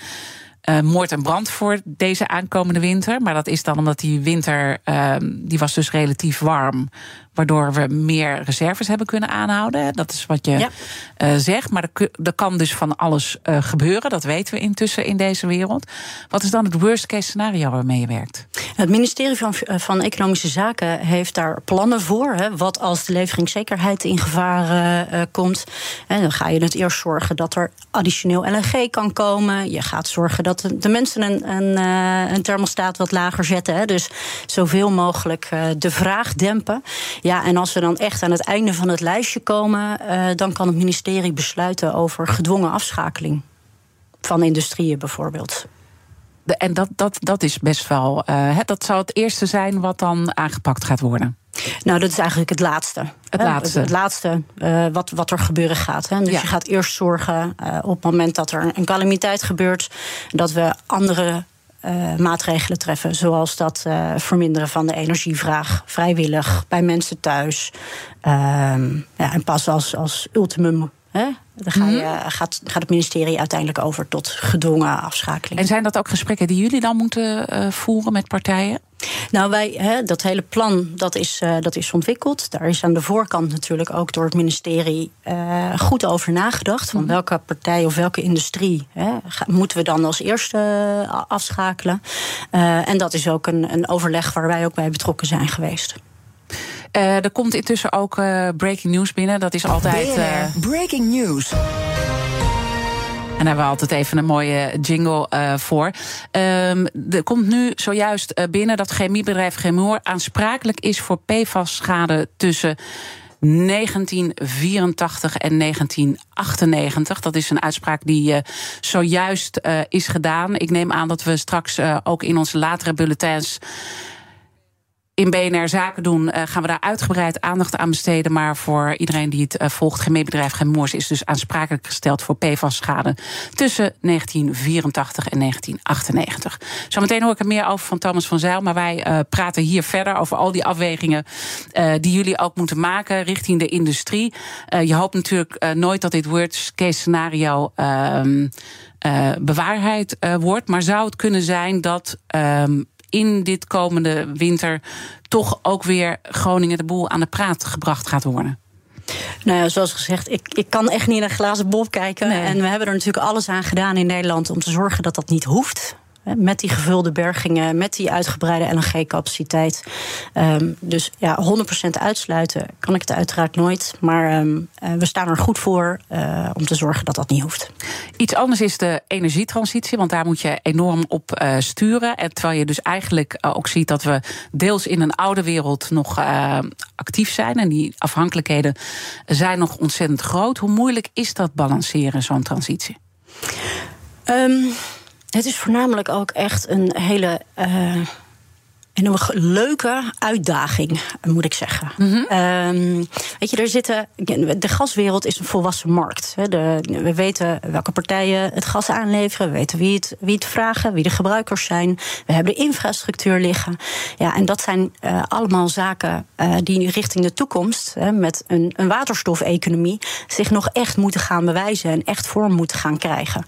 uh, moord en brand voor deze aankomende winter. Maar dat is dan omdat die winter, uh, die was dus relatief warm waardoor we meer reserves hebben kunnen aanhouden. Dat is wat je ja. uh, zegt. Maar er, er, kan dus van alles uh, gebeuren. Dat weten we intussen in deze wereld. Wat is dan het worst case scenario waarmee je werkt? Het ministerie van, van Economische Zaken heeft daar plannen voor. Hè. Wat als de leveringszekerheid in gevaar uh, komt. En dan ga je het eerst zorgen dat er additioneel LNG kan komen. Je gaat zorgen dat de mensen een, een, een thermostaat wat lager zetten. Hè. Dus zoveel mogelijk de vraag dempen. Ja, en als we dan echt aan het einde van het lijstje komen, uh, dan kan het ministerie besluiten over gedwongen afschakeling van industrieën bijvoorbeeld. De, en dat, dat, dat is best wel. Uh, dat zou het eerste zijn wat dan aangepakt gaat worden. Nou, dat is eigenlijk het laatste. Het laatste. Het, het laatste uh, wat, wat er gebeuren gaat. Hè. Dus ja. je gaat eerst zorgen uh, op het moment dat er een calamiteit gebeurt, dat we andere uh, maatregelen treffen. Zoals dat uh, verminderen van de energievraag, vrijwillig, bij mensen thuis. Uh, ja, en pas als, als ultimum. Hè, dan ga je, mm-hmm. gaat, gaat het ministerie uiteindelijk over tot gedwongen afschakeling. En zijn dat ook gesprekken die jullie dan moeten uh, voeren met partijen? Nou, wij, hè, dat hele plan dat is, uh, dat is ontwikkeld. Daar is aan de voorkant natuurlijk ook door het ministerie uh, goed over nagedacht. Van welke partij of welke industrie hè, moeten we dan als eerste afschakelen. en dat is ook een, een overleg waar wij ook bij betrokken zijn geweest. Uh, er komt intussen ook uh, breaking news binnen. Dat is altijd. Uh... Breaking news. En daar hebben we altijd even een mooie jingle uh, voor. Um, er komt nu zojuist binnen dat chemiebedrijf Chemour aansprakelijk is voor PFAS-schade tussen 1984 en 1998. Dat is een uitspraak die uh, zojuist uh, is gedaan. Ik neem aan dat we straks ook in onze latere bulletins in BNR Zaken doen, uh, gaan we daar uitgebreid aandacht aan besteden. Maar voor iedereen die het uh, volgt, Gemeenbedrijf Gemoers is dus aansprakelijk gesteld voor PFAS-schade tussen 1984 en 1998. Zometeen hoor ik er meer over van Thomas van Zijl. Maar wij uh, praten hier verder over al die afwegingen die jullie ook moeten maken richting de industrie. je hoopt natuurlijk nooit dat dit worst case scenario. Uh, bewaarheid wordt. Maar zou het kunnen zijn dat um, in dit komende winter toch ook weer Groningen de boel aan de praat gebracht gaat worden? Nou ja, zoals gezegd, ik, ik kan echt niet naar glazen bol kijken. Nee. En we hebben er natuurlijk alles aan gedaan in Nederland om te zorgen dat dat niet hoeft. Met die gevulde bergingen, met die uitgebreide LNG-capaciteit. Um, dus ja, 100% uitsluiten kan ik het uiteraard nooit. Maar um, uh, we staan er goed voor uh, om te zorgen dat dat niet hoeft. Iets anders is de energietransitie, want daar moet je enorm op uh, sturen. En terwijl je dus eigenlijk ook ziet dat we deels in een oude wereld nog actief zijn. En die afhankelijkheden zijn nog ontzettend groot. Hoe moeilijk is dat balanceren, zo'n transitie? Um, het is voornamelijk ook echt een hele. Uh, een leuke uitdaging, moet ik zeggen. Mm -hmm. um, weet je, er zitten. De gaswereld is een volwassen markt. De, we weten welke partijen het gas aanleveren. We weten wie het, wie het vragen, wie de gebruikers zijn. We hebben de infrastructuur liggen. Ja, en dat zijn uh, allemaal zaken uh, die richting de toekomst, met een, een waterstofeconomie, zich nog echt moeten gaan bewijzen en echt vorm moeten gaan krijgen.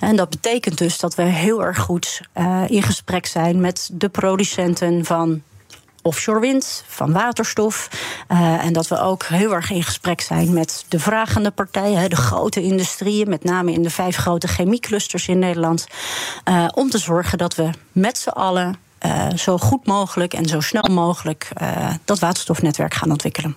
En dat betekent dus dat we heel erg goed uh, in gesprek zijn met de producenten van offshore wind, van waterstof. Uh, en dat we ook heel erg in gesprek zijn met de vragende partijen, de grote industrieën, met name in de vijf grote chemieclusters in Nederland. Uh, om te zorgen dat we met z'n allen uh, zo goed mogelijk en zo snel mogelijk dat waterstofnetwerk gaan ontwikkelen.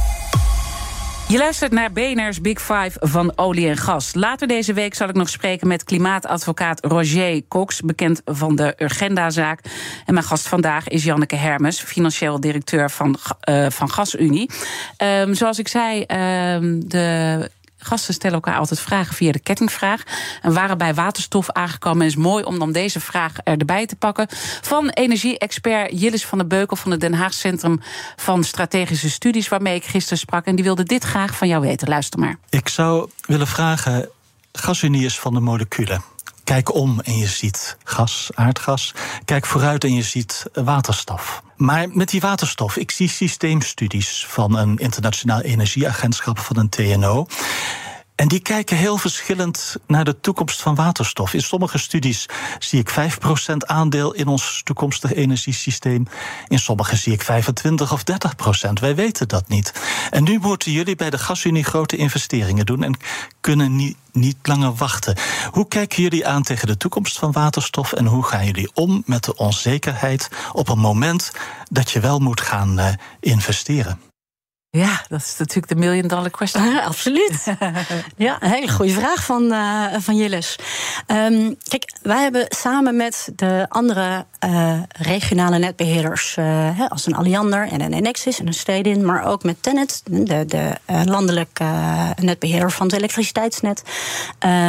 Je luistert naar BNR's Big Five van olie en gas. Later deze week zal ik nog spreken met klimaatadvocaat Roger Cox, bekend van de Urgenda-zaak. En mijn gast vandaag is Janneke Hermes, financieel directeur van, uh, van GasUnie. Um, zoals ik zei, um, de gasten stellen elkaar altijd vragen via de kettingvraag. En waren bij waterstof aangekomen. Is mooi om dan deze vraag erbij te pakken. Van energie-expert Jillis van der Beukel van het Den Haag Centrum van Strategische Studies, waarmee ik gisteren sprak. En die wilde dit graag van jou weten. Luister maar. Ik zou willen vragen: gasunie is van de moleculen. Kijk om en je ziet gas, aardgas. Kijk vooruit en je ziet waterstof. Maar met die waterstof, ik zie systeemstudies van een internationaal energieagentschap van een TNO. En die kijken heel verschillend naar de toekomst van waterstof. In sommige studies zie ik 5% aandeel in ons toekomstig energiesysteem. In sommige zie ik 25 of 30%. Wij weten dat niet. En nu moeten jullie bij de gasunie grote investeringen doen en kunnen niet, niet langer wachten. Hoe kijken jullie aan tegen de toekomst van waterstof en hoe gaan jullie om met de onzekerheid op een moment dat je wel moet gaan uh, investeren? Ja, dat is natuurlijk de million dollar question. Absoluut. ja, een hele goede vraag van, uh, van Jilles. Um, kijk, wij hebben samen met de andere uh, regionale netbeheerders, uh, als een Alliander en een Enexis en een Stedin, maar ook met Tennet, de, de landelijke netbeheerder van het elektriciteitsnet,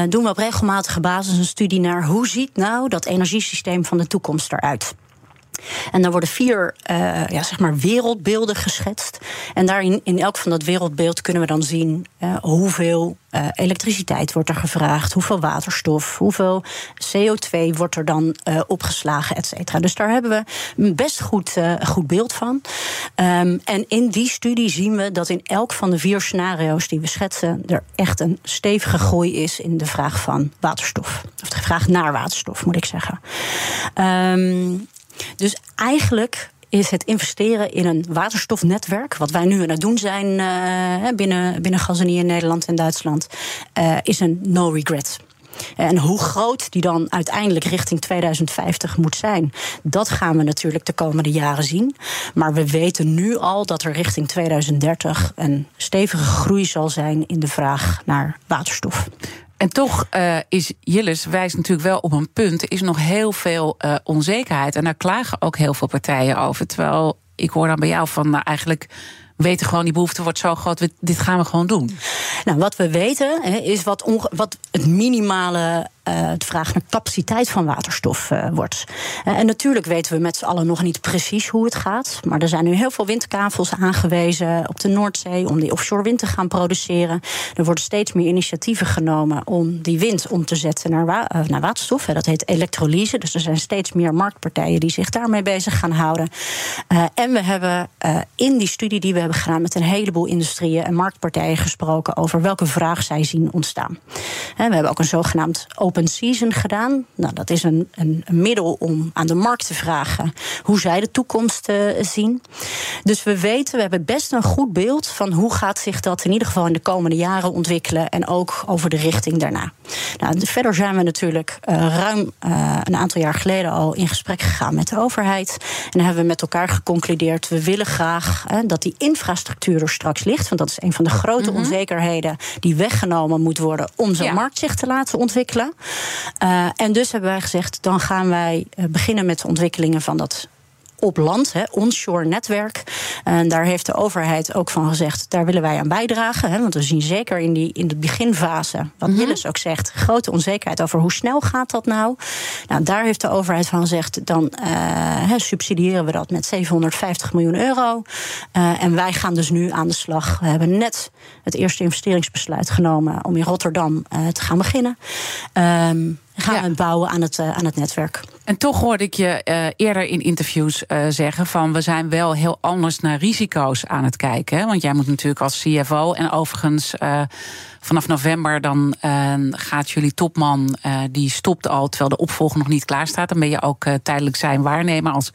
doen we op regelmatige basis een studie naar hoe ziet nou dat energiesysteem van de toekomst eruit. En dan worden vier uh, ja, zeg maar wereldbeelden geschetst. En daarin, in elk van dat wereldbeeld kunnen we dan zien uh, hoeveel uh, elektriciteit wordt er gevraagd, hoeveel waterstof, hoeveel CO2 wordt er dan opgeslagen, et cetera. Dus daar hebben we een best goed, goed beeld van. Um, en in die studie zien we dat in elk van de vier scenario's die we schetsen, er echt een stevige groei is in de vraag van waterstof. Of de vraag naar waterstof, moet ik zeggen. Um, dus eigenlijk is het investeren in een waterstofnetwerk, wat wij nu aan het doen zijn uh, binnen, binnen in Nederland en Duitsland, uh, is een no regret. En hoe groot die dan uiteindelijk richting 2050 moet zijn, dat gaan we natuurlijk de komende jaren zien. Maar we weten nu al dat er richting 2030 een stevige groei zal zijn in de vraag naar waterstof. En toch uh, is Jillis wijst natuurlijk wel op een punt. Er is nog heel veel uh, onzekerheid. En daar klagen ook heel veel partijen over. Terwijl ik hoor dan bij jou van nou, eigenlijk weten gewoon die behoefte wordt zo groot. Dit gaan we gewoon doen. Nou, wat we weten is wat, wat het minimale uh, de vraag naar capaciteit van waterstof uh, wordt. Uh, en natuurlijk weten we met z'n allen nog niet precies hoe het gaat. Maar er zijn nu heel veel windkavels aangewezen op de Noordzee om die offshore wind te gaan produceren. Er worden steeds meer initiatieven genomen om die wind om te zetten naar, naar waterstof. Dat heet elektrolyse. Dus er zijn steeds meer marktpartijen die zich daarmee bezig gaan houden. en we hebben in die studie die we hebben gedaan met een heleboel industrieën en marktpartijen gesproken over welke vraag zij zien ontstaan. we hebben ook een zogenaamd open season gedaan. Nou, dat is een, een, middel om aan de markt te vragen hoe zij de toekomst uh, zien. Dus we weten, we hebben best een goed beeld van hoe gaat zich dat in ieder geval in de komende jaren ontwikkelen en ook over de richting daarna. Nou, verder zijn we natuurlijk uh, ruim uh, een aantal jaar geleden al in gesprek gegaan met de overheid. En dan hebben we met elkaar geconcludeerd, we willen graag dat die infrastructuur er straks ligt. Want dat is een van de grote -hmm. onzekerheden die weggenomen moet worden om zo'n ja. markt zich te laten ontwikkelen. Uh, en dus hebben wij gezegd, dan gaan wij beginnen met de ontwikkelingen van dat op land, hè, onshore netwerk. En daar heeft de overheid ook van gezegd, daar willen wij aan bijdragen. Hè, want we zien zeker in, die, in de beginfase, wat mm -hmm. ook zegt, grote onzekerheid over hoe snel gaat dat nou. Nou, daar heeft de overheid van gezegd, dan uh, hè, subsidiëren we dat met 750 miljoen euro. Uh, en wij gaan dus nu aan de slag. We hebben net het eerste investeringsbesluit genomen om in Rotterdam uh, te gaan beginnen. Um, gaan ja. we bouwen aan het, uh, aan het netwerk. En toch hoorde ik je uh, eerder in interviews uh, zeggen van we zijn wel heel anders naar risico's aan het kijken. Hè? Want jij moet natuurlijk als CFO en overigens vanaf november dan gaat jullie topman die stopt al terwijl de opvolger nog niet klaar staat. Dan ben je ook tijdelijk zijn waarnemer als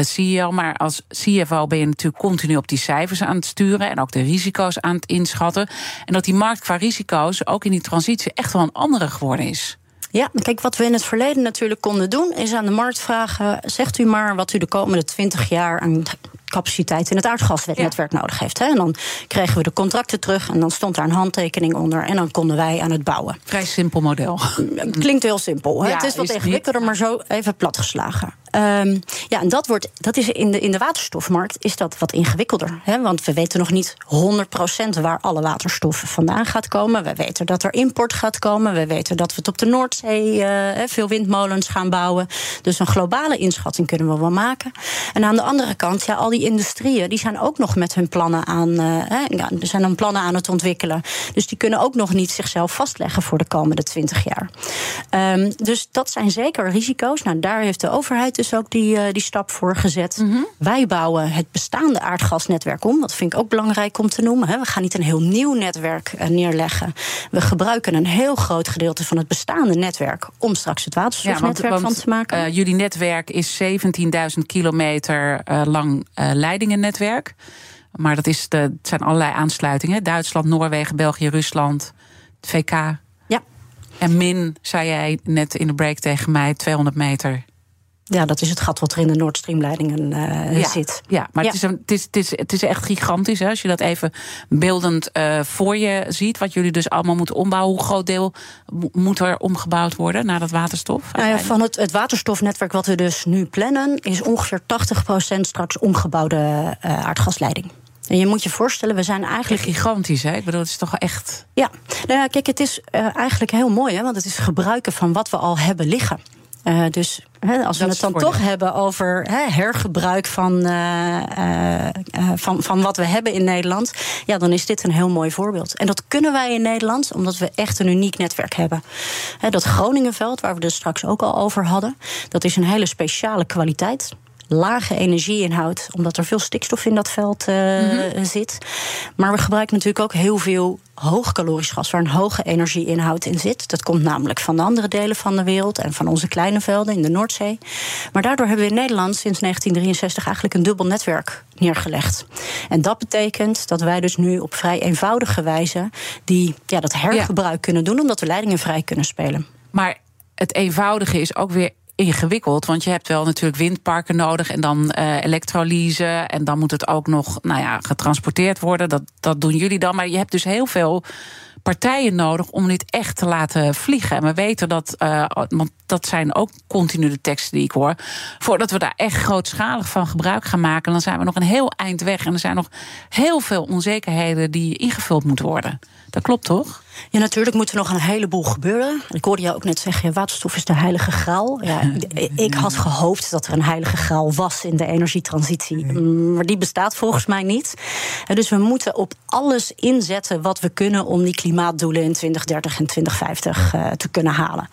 CEO. Maar als CFO ben je natuurlijk continu op die cijfers aan het sturen en ook de risico's aan het inschatten. En dat die markt qua risico's ook in die transitie echt wel een andere geworden is. Ja, kijk, wat we in het verleden natuurlijk konden doen, is aan de markt vragen: zegt u maar wat u de komende 20 jaar aan capaciteit in het aardgasnetwerk ja. nodig heeft. Hè. En dan kregen we de contracten terug en dan stond daar een handtekening onder en dan konden wij aan het bouwen. Vrij simpel model. Klinkt heel simpel. Hè. Ja, het is wat ingewikkelder, maar zo even platgeslagen. Um, Ja, en dat, wordt, dat is in de, in de waterstofmarkt is dat wat ingewikkelder. Hè? Want we weten nog niet 100% waar alle waterstof vandaan gaat komen. We weten dat er import gaat komen. We weten dat we het op de Noordzee uh, veel windmolens gaan bouwen. Dus een globale inschatting kunnen we wel maken. En aan de andere kant, ja, al die industrieën die zijn ook nog met hun plannen aan. Uh, ja, zijn dan plannen aan het ontwikkelen. Dus die kunnen ook nog niet zichzelf vastleggen voor de komende 20 jaar. Um, dus dat zijn zeker risico's. Nou, daar heeft de overheid dus ook die, uh, die stap voor gezet. Mm -hmm. Wij bouwen het bestaande aardgasnetwerk om. Dat vind ik ook belangrijk om te noemen. Hè. We gaan niet een heel nieuw netwerk uh, neerleggen. We gebruiken een heel groot gedeelte van het bestaande netwerk om straks het waterstofnetwerk ja, van te maken. Uh, jullie netwerk is 17.000 kilometer lang leidingennetwerk. Maar dat is de, het zijn allerlei aansluitingen: Duitsland, Noorwegen, België, Rusland, het VK. Ja. En min, zei jij net in de break tegen mij, 200 meter. Ja, dat is het gat wat er in de Nord Stream-leidingen uh, ja, zit. Ja, maar ja. Het, is een, het, is, het, is, het is echt gigantisch. Hè? Als je dat even beeldend uh, voor je ziet, wat jullie dus allemaal moeten ombouwen. Hoe groot deel moet er omgebouwd worden naar dat waterstof? Nou ja, van het, het waterstofnetwerk wat we dus nu plannen, is ongeveer 80% straks omgebouwde uh, aardgasleiding. En je moet je voorstellen, we zijn eigenlijk. Gigantisch, hè? Ik bedoel, het is toch echt. Ja, nou ja kijk, het is eigenlijk heel mooi, hè? Want het is gebruiken van wat we al hebben liggen. Uh, dus hè, als we het dan toch hebben over hè, hergebruik van, uh, van, van wat we hebben in Nederland, ja, dan is dit een heel mooi voorbeeld. En dat kunnen wij in Nederland omdat we echt een uniek netwerk hebben. Hè, dat Groningenveld, waar we het straks ook al over hadden, dat is een hele speciale kwaliteit lage energieinhoud, omdat er veel stikstof in dat veld uh, mm-hmm. zit. Maar we gebruiken natuurlijk ook heel veel hoogkalorisch gas, waar een hoge energieinhoud in zit. Dat komt namelijk van de andere delen van de wereld en van onze kleine velden in de Noordzee. Maar daardoor hebben we in Nederland sinds 1963 eigenlijk een dubbel netwerk neergelegd. En dat betekent dat wij dus nu op vrij eenvoudige wijze die, ja, dat hergebruik ja. kunnen doen, omdat we leidingen vrij kunnen spelen. Maar het eenvoudige is ook weer ingewikkeld. Want je hebt wel natuurlijk windparken nodig en dan uh, elektrolyse. En dan moet het ook nog nou ja, getransporteerd worden. Dat, dat doen jullie dan. Maar je hebt dus heel veel partijen nodig om dit echt te laten vliegen. En we weten dat, uh, want dat zijn ook continu de teksten die ik hoor. Voordat we daar echt grootschalig van gebruik gaan maken, dan zijn we nog een heel eind weg. En er zijn nog heel veel onzekerheden die ingevuld moeten worden. Dat klopt toch? Ja, natuurlijk moet er nog een heleboel gebeuren. Ik hoorde jou ook net zeggen, waterstof is de heilige graal. Ja, ik had gehoopt dat er een heilige graal was in de energietransitie. Maar die bestaat volgens mij niet. Dus we moeten op alles inzetten wat we kunnen... om die klimaatdoelen in 2030 en 2050 uh, te kunnen halen.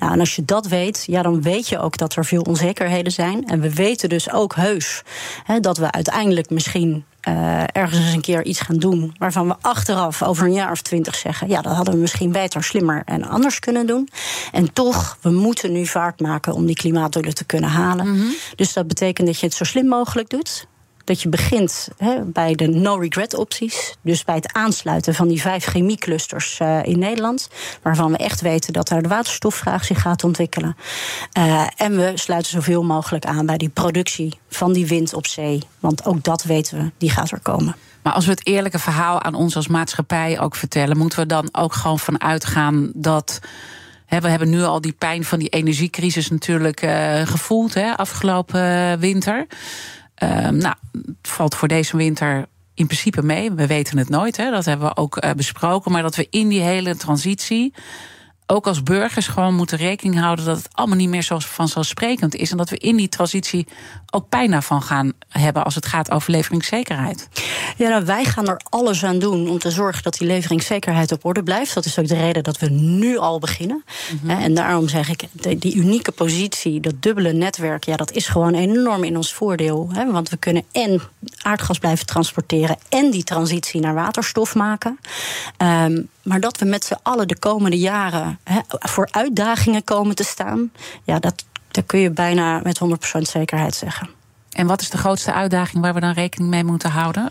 Nou, en als je dat weet, ja, dan weet je ook dat er veel onzekerheden zijn. En we weten dus ook heus hè, dat we uiteindelijk misschien uh, ergens eens een keer iets gaan doen waarvan we achteraf over een jaar of twintig zeggen: ja, dat hadden we misschien beter, slimmer en anders kunnen doen. En toch, we moeten nu vaart maken om die klimaatdoelen te kunnen halen. Mm-hmm. Dus dat betekent dat je het zo slim mogelijk doet dat je begint he, bij de no-regret opties. Dus bij het aansluiten van die vijf chemieclusters uh, in Nederland. Waarvan we echt weten dat daar de waterstofvraag zich gaat ontwikkelen. Uh, en we sluiten zoveel mogelijk aan bij die productie van die wind op zee. Want ook dat weten we, die gaat er komen. Maar als we het eerlijke verhaal aan ons als maatschappij ook vertellen, moeten we dan ook gewoon van uitgaan dat. He, we hebben nu al die pijn van die energiecrisis natuurlijk uh, gevoeld, hè, afgelopen winter. Uh, nou, het valt voor deze winter in principe mee. We weten het nooit, hè? dat hebben we ook uh, besproken. Maar dat we in die hele transitie ook als burgers gewoon moeten rekening houden dat het allemaal niet meer zo vanzelfsprekend is. En dat we in die transitie ook pijn daarvan gaan hebben als het gaat over leveringszekerheid. Ja, nou, wij gaan er alles aan doen om te zorgen dat die leveringszekerheid op orde blijft. Dat is ook de reden dat we nu al beginnen. Mm-hmm. En daarom zeg ik, die unieke positie, dat dubbele netwerk, ja, dat is gewoon enorm in ons voordeel. Hè? Want we kunnen en aardgas blijven transporteren en die transitie naar waterstof maken. Um, maar dat we met z'n allen de komende jaren he, voor uitdagingen komen te staan, ja, dat, dat kun je bijna met 100% zekerheid zeggen. En wat is de grootste uitdaging waar we dan rekening mee moeten houden?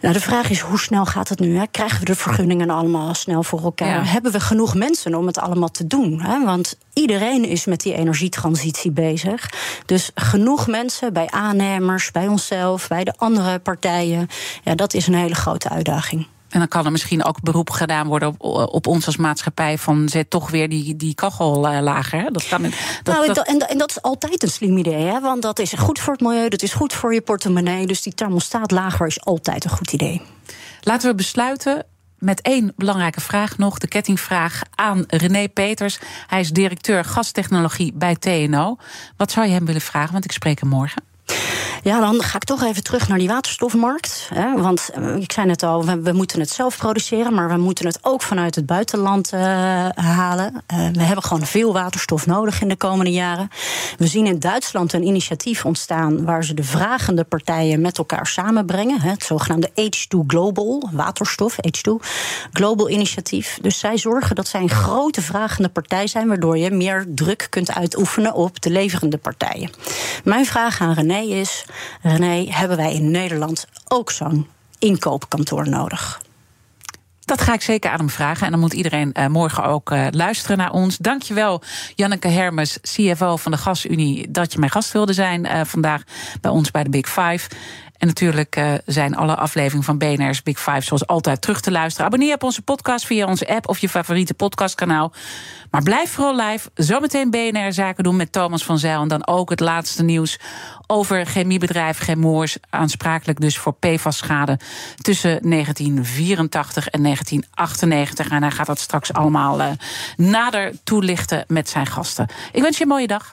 Nou, de vraag is hoe snel gaat het nu? Hè? Krijgen we de vergunningen allemaal snel voor elkaar? Ja. Hebben we genoeg mensen om het allemaal te doen? Hè? Want iedereen is met die energietransitie bezig. Dus genoeg mensen bij aannemers, bij onszelf, bij de andere partijen. Ja, dat is een hele grote uitdaging. En dan kan er misschien ook beroep gedaan worden op, op ons als maatschappij van zet toch weer die, die kachel uh, lager. Dat kan, dat, nou, dat... En, en, dat is altijd een slim idee, hè? want dat is goed voor het milieu, dat is goed voor je portemonnee. Dus die thermostaat lager is altijd een goed idee. Laten we besluiten met één belangrijke vraag nog. De kettingvraag aan René Peters. Hij is directeur gastechnologie bij TNO. Wat zou je hem willen vragen? Want ik spreek hem morgen. Ja, dan ga ik toch even terug naar die waterstofmarkt. Hè, want eh, ik zei net al, we, moeten het zelf produceren, maar we moeten het ook vanuit het buitenland uh, halen. Uh, we hebben gewoon veel waterstof nodig in de komende jaren. We zien in Duitsland een initiatief ontstaan waar ze de vragende partijen met elkaar samenbrengen. Hè, het zogenaamde H2 Global, waterstof, H2 Global initiatief. Dus zij zorgen dat zij een grote vragende partij zijn, waardoor je meer druk kunt uitoefenen op de leverende partijen. Mijn vraag aan René is: René, hebben wij in Nederland ook zo'n inkoopkantoor nodig? Dat ga ik zeker aan hem vragen. En dan moet iedereen uh, morgen ook uh, luisteren naar ons. Dankjewel, Janneke Hermes, CFO van de Gasunie, dat je mijn gast wilde zijn uh, vandaag bij ons bij de Big Five. En natuurlijk uh, zijn alle afleveringen van BNR's Big Five zoals altijd terug te luisteren. Abonneer op onze podcast via onze app of je favoriete podcastkanaal. Maar blijf vooral live. Zometeen BNR Zaken doen met Thomas van Zijl. En dan ook het laatste nieuws over chemiebedrijf Chemours. Aansprakelijk dus voor PFAS-schade tussen 1984 en 1998. En hij gaat dat straks allemaal uh, nader toelichten met zijn gasten. Ik wens je een mooie dag.